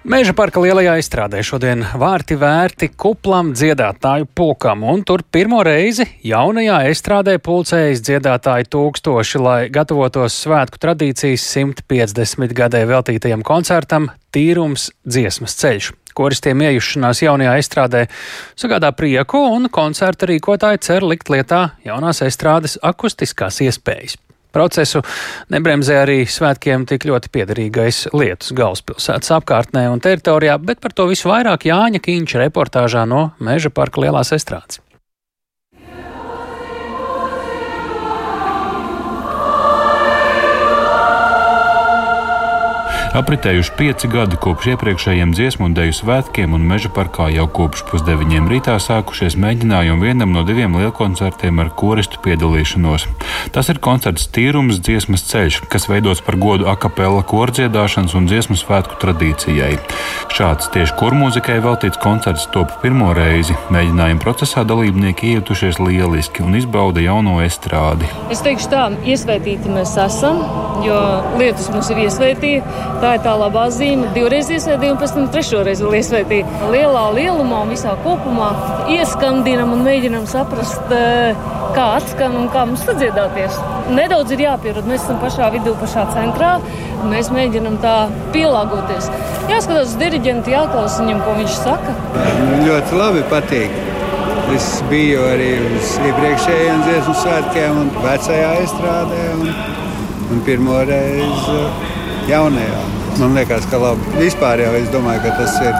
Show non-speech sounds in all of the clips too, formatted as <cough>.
Meža parka lielajā izstrādē šodien vārti vērti kuplam dziedātāju pulkam, un tur pirmo reizi jaunajā izstrādē pulcējas dziedātāju tūkstoši, lai gatavotos svētku tradīcijas 150 gadē veltītajam koncertam Tīrums dziesmas ceļš. Koristiem iejušanās jaunajā izstrādē sagādā prieku, un koncerta rīkotāji cer likt lietā jaunās izstrādes akustiskās iespējas. Procesu nebremzē arī svētkiem tik ļoti piederīgais lietus galvaspilsētas apkārtnē un teritorijā, bet par to visu vairāk Jāņa Kīņša reportāžā no Meža parka lielās estrādes. Apritējuši pieci gadi kopš iepriekšējiem dziesmu un dēļu svētkiem, un meža parkā jau kopš pusdeviņiem rītā sākušies mēģinājumi vienam no diviem lielkoncertiem ar koristu piedalīšanos. Tas ir koncerts Tīrums dziesmas ceļš, kas veidots par godu akapela kordziedāšanas un dziesmu svētku tradīcijai. Šāds tieši kurmūzikai veltīts koncerts top pirmo reizi. Mēģinājuma procesā dalībnieki iejutušies lieliski un izbauda jauno estrādi. Es teikšu tā, iesvētīti mēs esam, jo lietus mums ir iesvētīti. Tā ir tā labā zīme. Divreiz iesvētīja un pēc tam trešo reizi vēl iesvētīja. Lielā lielumā un visā kopumā ieskandinam un mēģinam saprast, eh, kā atskan un kā mums sadziedāties. Nedaudz ir jāpierod. Mēs esam pašā vidū, pašā centrā. Mēs mēģinam tā pielāgoties. Jāskatās uz diriģentu, jāklausa viņam, ko viņš saka. Nu, ļoti labi patīk. Es biju arī uz iepriekšējiem dziesmu svētkiem un vecajā izstrādē. Un, un pirmo reizi jaunajā. Man liekas, ka labi. Vispār jau es domāju, ka tas ir.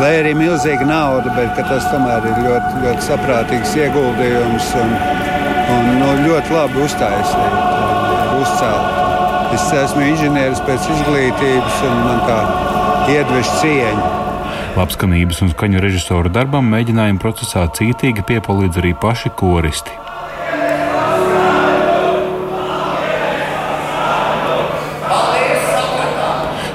Lai arī milzīga nauda, bet tas tomēr ir ļoti, ļoti saprātīgs ieguldījums un, un nu, ļoti labi uztaisīt, uzcelt. Es esmu inženieris pēc izglītības un man tā iedvež cieņa. Labskanības un skaņu režisoru darbam mēģinājuma procesā cītīgi piepalīdz arī paši koristi.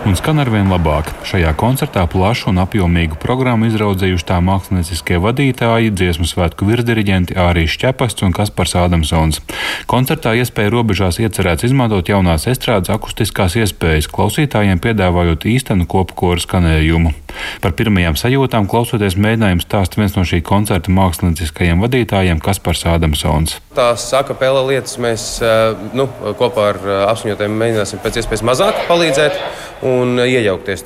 Un skan arvien labāk. Šajā koncertā plašu un apjomīgu programmu izraudzījuši tā mākslinieckie vadītāji, dziesmu svētku virsdiriģenti Ārijas Čepasts un Kaspars Ādamsons. Koncertā iespēja robežās iecerēts izmantot jaunās estrādes akustiskās iespējas, klausītājiem piedāvājot īstenu kopkoru skanējumu. Par pirmajām sajūtām klausoties mēģinājumu stāst viens no šī koncerta mākslinieciskajiem vadītājiem Kaspars Ādamsons. Tās akapela lietas mēs eh, nu, kopā ar eh, apskaņotājiem mēģināsim pēc iespējas mazāk palīdzēt un iejaukties.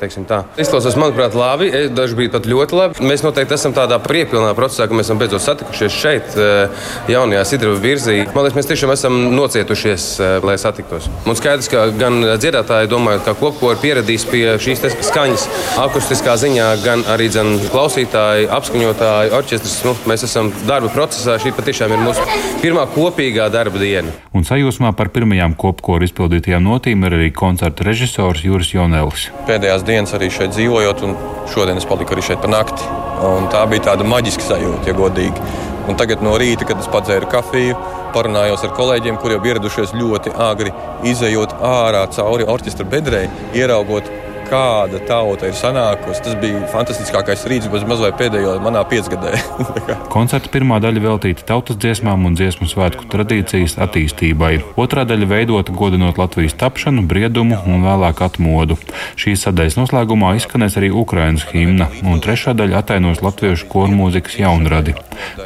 Izklausās, manuprāt, labi. Daži bija pat ļoti labi. Mēs noteikti esam tādā priekšpilnā procesā, ka mēs esam beidzot satikušies šeit, eh, jaunajā Sidrava virzī. Man liekas, mēs tiešām esam nocietušies, eh, lai satiktos. Un skaidrs, ka gan dziedātāji domājot, ka kopko ir pieradījis pie šīs skaņas akustiskā ziņā, gan arī dzen, klausītāji, apskaņotāji, orķestris. Nu, mēs esam darba procesā. Šī patiešām ir mūsu pirmā kopīgā darba diena. Un sajūsmā par pirmajām kopkoru izpildītajām notīm ir arī koncerta režisors Juris Jonas. Jonelis. Pēdējās dienas arī šeit dzīvojot, un šodien es paliku arī šeit par nakti. Un tā bija tāda maģiska sajūta, ja godīgi. Un tagad no rīta, kad es padzēru kafiju, parunājos ar kolēģiem, kuriem ieradušies ļoti agri, izējot ārā cauri orķestra bedrei, ieraugot kāda tauta ir sanākusi. Tas bija fantastiskākais rīts, bez mazliet pēdējo manā piecgadē. <laughs> Koncerta pirmā daļa veltīta tautas dziesmām un dziesmu svētku tradīcijas attīstībai. Otrā daļa veidota godinot Latvijas tapšanu, briedumu un vēlāk atmodu. Šīs sadaļas noslēgumā izskanēs arī Ukrainas himna, un trešā daļa attainos latviešu kormūzikas jaunradi.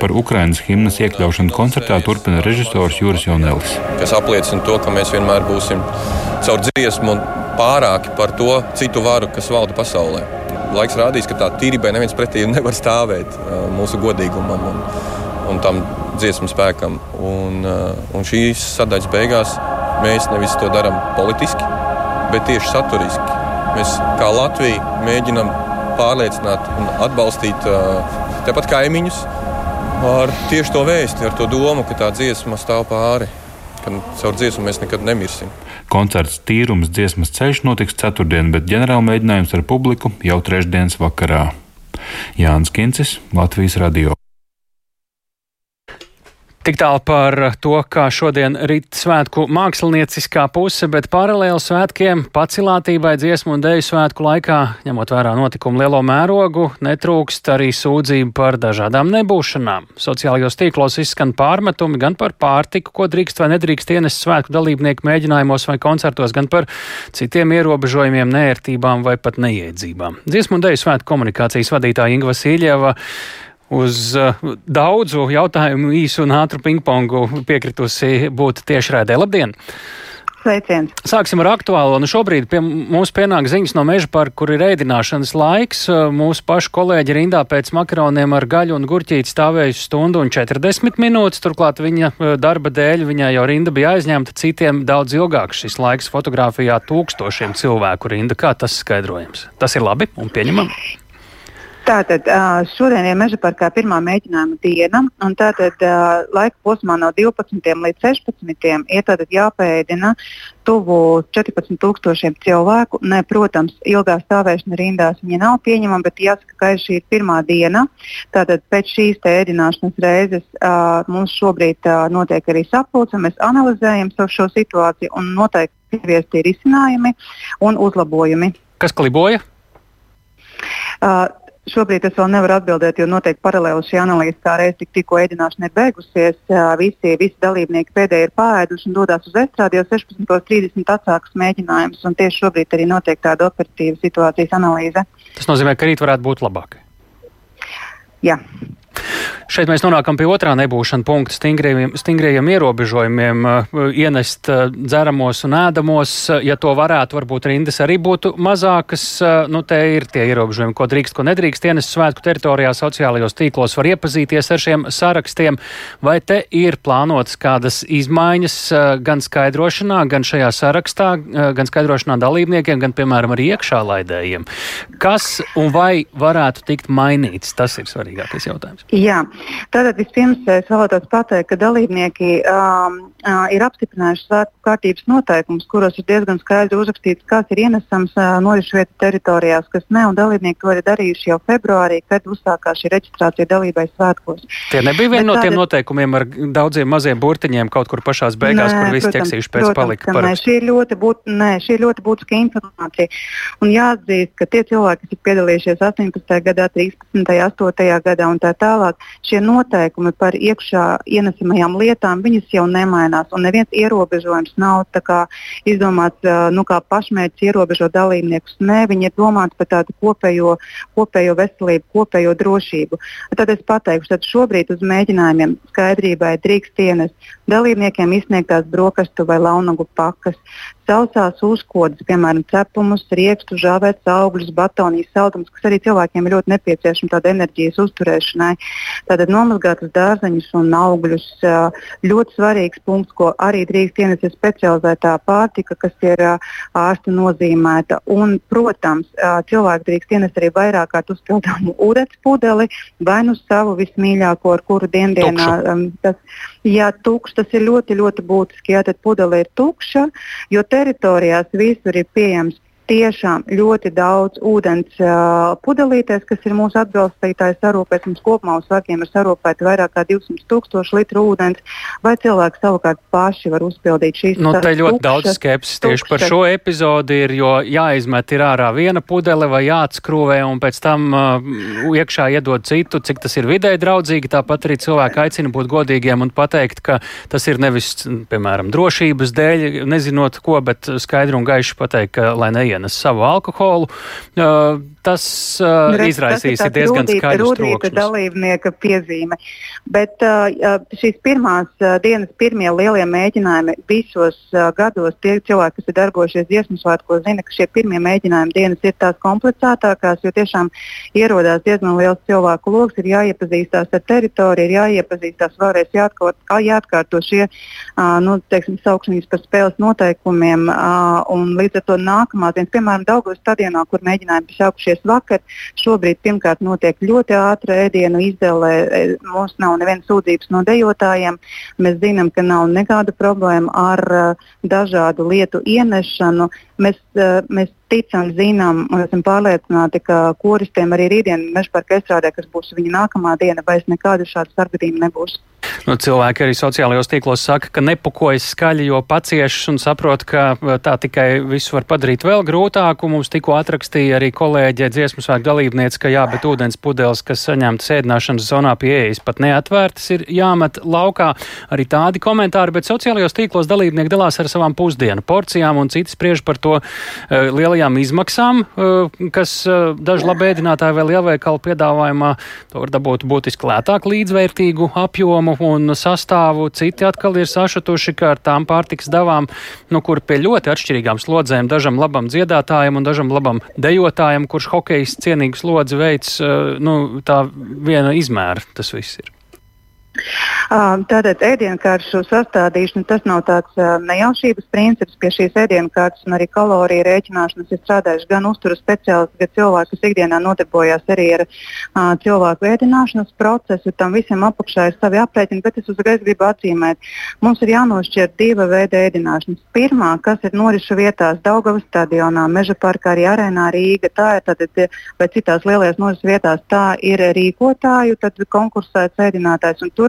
Par Ukrainas himnas iekļaušanu koncertā turpina režisors Juris Jonelis. Kas apliecina to, ka mēs vienmēr būsim caur dziesmu un pārāki par to citu varu, kas valda pasaulē. Laiks rādīs, ka tā tīrībai neviens pretī nevar stāvēt mūsu godīgumam un, un tam dziesmu spēkam. Un, un šīs sadaļas beigās mēs nevis to darām politiski, bet tieši saturiski. Mēs kā Latvija mēģinam pārliecināt un atbalstīt tepat kaimiņus ar tieši to vēsti, ar to domu, ka tā dziesma stāv pāri ka caur dziesmu mēs nekad nemirsim. Koncerts Tīrums dziesmas ceļš notiks ceturtdien, bet ģenerāla mēģinājums ar publiku jau trešdienas vakarā. Jānis Kincis, Latvijas Radio. Tik tālu par to, kā šodien rīt svētku mākslinieciskā puse, bet paralēli svētkiem pacilātībai dziesmu un deju svētku laikā, ņemot vērā notikumu lielo mērogu, netrūkst arī sūdzību par dažādām nebūšanām. Sociālajos tīklos izskan pārmetumi gan par pārtiku, ko drīkst vai nedrīkst ienest svētku dalībnieku mēģinājumos vai koncertos, gan par citiem ierobežojumiem, nērtībām vai pat neiedzībām. Dziesmu un deju svētku komunikācijas vadītāja Inga Vasiljeva uz uh, daudzu jautājumu īsu un ātru pingpongu piekritusi būt tiešraidē. Labdien! Sveiciens. Sāksim ar aktuālo. Nu šobrīd pie mums pienāk ziņas no meža parka, kur ir ēdināšanas laiks. Mūsu pašu kolēģi rindā pēc makaroniem ar gaļu un gurķīti stāvējusi stundu un 40 minūtes. Turklāt viņa darba dēļ viņai jau rinda bija aizņemta, citiem daudz ilgāk šis laiks fotografijā tūkstošiem cilvēku rinda. Kā tas skaidrojams? Tas ir labi un pieņemami. Tātad šodien ir meža parkā pirmā mēģinājuma diena, un tātad laika posmā no 12 līdz 16 ir jāpēdina tuvu 14,000 cilvēku. Ne, protams, ilgā stāvēšana rindās nav pieņemama, bet jāsaka, ka šī ir pirmā diena. Tātad pēc šīs ēdināšanas reizes uh, mums šobrīd uh, notiek arī sapulce, mēs analizējam šo situāciju un noteikti ieviesti risinājumi un uzlabojumi. Kas kliboja? Uh, Šobrīd es vēl nevaru atbildēt, jo noteikti paralēli šī analīze kā reiz tik, tikko ēdināšana ir beigusies. Visi, visi dalībnieki pēdējie ir pārēduši un dodas uz estrādi, jo 16.30 atsāks mēģinājums. Tieši šobrīd arī notiek tāda operatīva situācijas analīze. Tas nozīmē, ka rīt varētu būt labāk. Jā. Šeit mēs nonākam pie otrā nebūšana punkta stingriem, ierobežojumiem uh, ienest uh, dzeramos un ēdamos. Ja to varētu, varbūt rindas arī būtu mazākas. Nu, te ir tie ierobežojumi, ko drīkst, ko nedrīkst ienest svētku teritorijā, sociālajos tīklos var iepazīties ar šiem sarakstiem. Vai te ir plānotas kādas izmaiņas gan skaidrošanā, gan šajā sarakstā, gan skaidrošanā dalībniekiem, gan, piemēram, arī iekšā laidējiem? Kas un vai varētu tikt mainīts? Tas ir svarīgākais jautājums. Jā, tātad vispirms es vēlētos pateikt, ka dalībnieki um, uh, ir apstiprinājuši svētku kārtības noteikumus, kuros ir diezgan skaidri uzrakstīts, kas ir ienesams uh, norišu vietu teritorijās, kas ne, un dalībnieki to ir darījuši jau februārī, kad uzsākās šī reģistrācija dalībai svētkos. Tie nebija viena no tiem noteikumiem ar daudziem maziem burtiņiem kaut kur pašās beigās, nē, kur visi ķeksīši pēc protams, palika par. Nē, šī ir ļoti, būt, nē, šī ir ļoti būtiska informācija. Un jāatzīst, ka tie cilvēki, kas ir piedalījušies 18. gadā, 13. 8. gadā un tā tālāk šie noteikumi par iekšā ienesamajām lietām jau nemainās. Un neviens ierobežojums nav kā, izdomāts nu, kā pašmērķis ierobežot dalībniekus. Nē, viņi ir domāti par tādu kopējo, kopējo veselību, kopējo drošību. Tad es pateikšu, ka šobrīd uz mēģinājumiem skaidrībai drīkst ienest dalībniekiem izsniegtās brokastu vai launagu pakas, sausās uzkodas, piemēram, cepumus, riekstu, žāvētas augļus, batonijas, saldumus, kas arī cilvēkiem ir ļoti nepieciešami tāda enerģijas uzturēšanai. Tātad nomazgātas dārzeņus un augļus. Ļoti svarīgs punkts, ko arī drīkst ienest, ir specializētā pārtika, kas ir ārsta nozīmēta. Un, protams, cilvēki drīkst ienest arī vairāk kārt uzpildāmu <laughs> ūdens pudeli vai nu savu vismīļāko, ar kuru diendienā tas, jā, tukš, tas ir ļoti, ļoti būtiski. Jā, tad pudele ir tukša, jo te teritorijās visur ir pieejams tiešām ļoti daudz ūdens uh, pudelītēs, kas ir mūsu atbalstītāji sarūpēts. Mums kopumā uz svakiem ir sarūpēti vairāk kā 200 tūkstoši litru ūdens, vai cilvēki savukārt paši var uzpildīt šīs nu, te ļoti tukšas, daudz skepsis tieši par šo epizodi ir, jo jāizmet ir ārā viena pudele vai jāatskrūvē un pēc tam uh, iekšā iedod citu, cik tas ir vidē draudzīgi. Tāpat arī cilvēki aicina būt godīgiem un pateikt, ka tas ir nevis, piemēram, drošības dēļ, nezinot ko, bet skaidri un gaiši pateikt, ka lai neiet ienes savu alkoholu. Uh, tas uh, nu, izraisīs tas diezgan skaidru trokšņus. dalībnieka piezīme. Bet uh, šīs pirmās uh, dienas pirmie lielie mēģinājumi visos uh, gados tie cilvēki, kas ir darbojušies dziesmu svētkos, zina, ka šie pirmie mēģinājumi dienas ir tās komplicētākās, jo tiešām ierodās diezgan liels cilvēku lokus, ir jāiepazīstās ar teritoriju, ir jāiepazīstās vēlreiz jāatkārt, jāatkārto šie, uh, nu, teiksim, saukšanas par spēles noteikumiem, uh, un līdz ar to nākamā dienas, piemēram, Daugavas stadionā, kur mēģinājumi bija sākušies vakar. Šobrīd pirmkārt notiek ļoti ātra ēdienu izdevē. E, mums nav nevienas sūdzības no dejotājiem. Mēs zinām, ka nav nekāda problēma ar uh, dažādu lietu ienešanu. Mēs, uh, mēs ticam, zinām un esam pārliecināti, ka koristiem arī rītdien meža parka estrādē, kas būs viņa nākamā diena, vairs nekāda šāda sargadījuma nebūs. Nu, cilvēki arī sociālajos tīklos saka, ka nepukojas skaļi, jo paciešas un saprot, ka tā tikai visu var padarīt vēl grūtāku. Mums tikko atrakstīja arī kolēģe dziesmu svētku dalībniece, ka jā, bet ūdens pudeles, kas saņemta sēdināšanas zonā pieejas pat neatvērtas, ir jāmet laukā. Arī tādi komentāri, bet sociālajos tīklos dalībnieki dalās ar savām pusdienu porcijām un citi spriež par to uh, lielajām izmaksām, uh, kas uh, daži labēdinātāji vai lielveikalu piedāvājumā to var dabūt būtiski lētāk līdzvērtīgu apjomu un sastāvu. Citi atkal ir sašutuši, ka ar tām pārtiks devām, nu, kur pie ļoti atšķirīgām slodzēm, dažam labam dziedātājam un dažam labam dejotājam, kurš hokejs cienīgu slodzi veids, nu, tā viena izmēra tas viss ir. Tātad ēdienkaršu sastādīšana tas nav tāds nejaušības princips. Pie šīs ēdienkartes un arī kaloriju rēķināšanas ir strādājuši gan uzturas speciālisti, gan cilvēki, kas ikdienā nodarbojas arī ar uh, cilvēku ēdināšanas procesu. Tam visam apakšā ir savi aprēķini, bet es uzreiz gribu atzīmēt, mums ir jānošķir diva veida ēdināšanas. Pirmā, kas ir norisu vietās Daugavas stadionā, Meža parkā, arī arēnā Rīga, tā ir tātad, vai citās lielajās norisu vietās, tā ir rīkotāju konkursēts ēdinātājs. Tur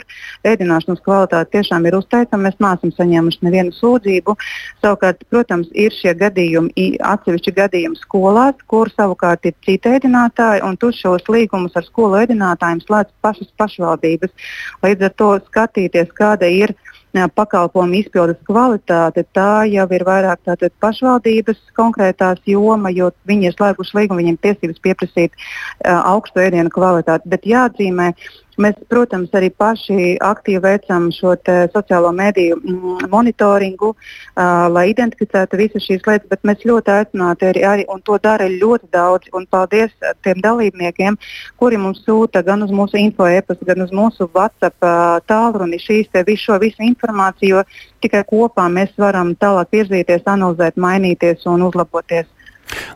ēdināšanas kvalitāte tiešām ir uzteicama. Mēs neesam saņēmuši nevienu sūdzību. Savukārt, protams, ir šie gadījumi, atsevišķi gadījumi skolās, kur savukārt ir citi ēdinātāji, un tur šos līgumus ar skolu ēdinātājiem slēdz pašas pašvaldības. Līdz ar to skatīties, kāda ir pakalpojumu izpildes kvalitāte, tā jau ir vairāk tātad, pašvaldības konkrētās joma, jo viņi ir slēguši līgumu, viņiem tiesības pieprasīt uh, augstu ēdienu kvalitāti. Bet jāatzīmē, Mēs, protams, arī paši aktīvi veicam šo sociālo mediju mm, monitoringu, uh, lai identificētu visas šīs lietas, bet mēs ļoti aicinātu arī, arī, un to dara ļoti daudz, un paldies tiem dalībniekiem, kuri mums sūta gan uz mūsu info e-pastu, gan uz mūsu WhatsApp uh, tālruni šīs te visu, šo visu informāciju, jo tikai kopā mēs varam tālāk virzīties, analizēt, mainīties un uzlaboties.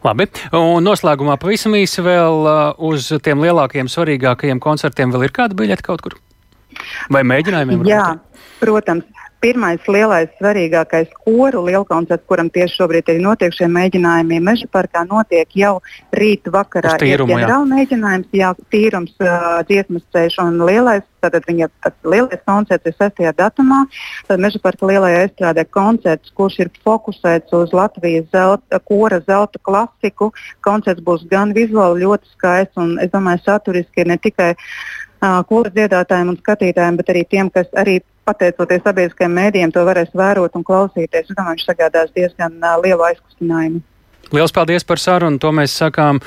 Labi, un noslēgumā pavisam īsi vēl uh, uz tiem lielākajiem, svarīgākajiem koncertiem vēl ir kāda biļete kaut kur? Vai mēģinājumiem? Jā, protams. Pirmais lielais, svarīgākais koru lielkoncerts, kuram tieši šobrīd ir notiek šie mēģinājumi, Meža parkā notiek jau rīt vakarā. Ir ģenerāla mēģinājums, jā, tīrums, uh, dziesmas ceļš un lielais Tātad viņa lielais koncerts ir 6. datumā. Tad Meža parka lielajā estrādē koncerts, kurš ir fokusēts uz Latvijas zelta, kora zelta klasiku. Koncerts būs gan vizuāli ļoti skaists un, es domāju, saturiski ne tikai kora dziedātājiem un skatītājiem, bet arī tiem, kas arī pateicoties sabiedriskajiem mēdījiem to varēs vērot un klausīties. Es domāju, viņš sagādās diezgan uh, lielu aizkustinājumu. Liels paldies par sarunu. To mēs sakām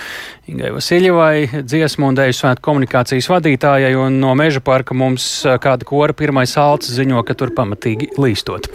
Ingai Vasiljevai, dziesmu un dēļu svētku komunikācijas vadītājai. Un no meža parka mums kāda kora pirmais salts ziņo, ka tur pamatīgi līstot.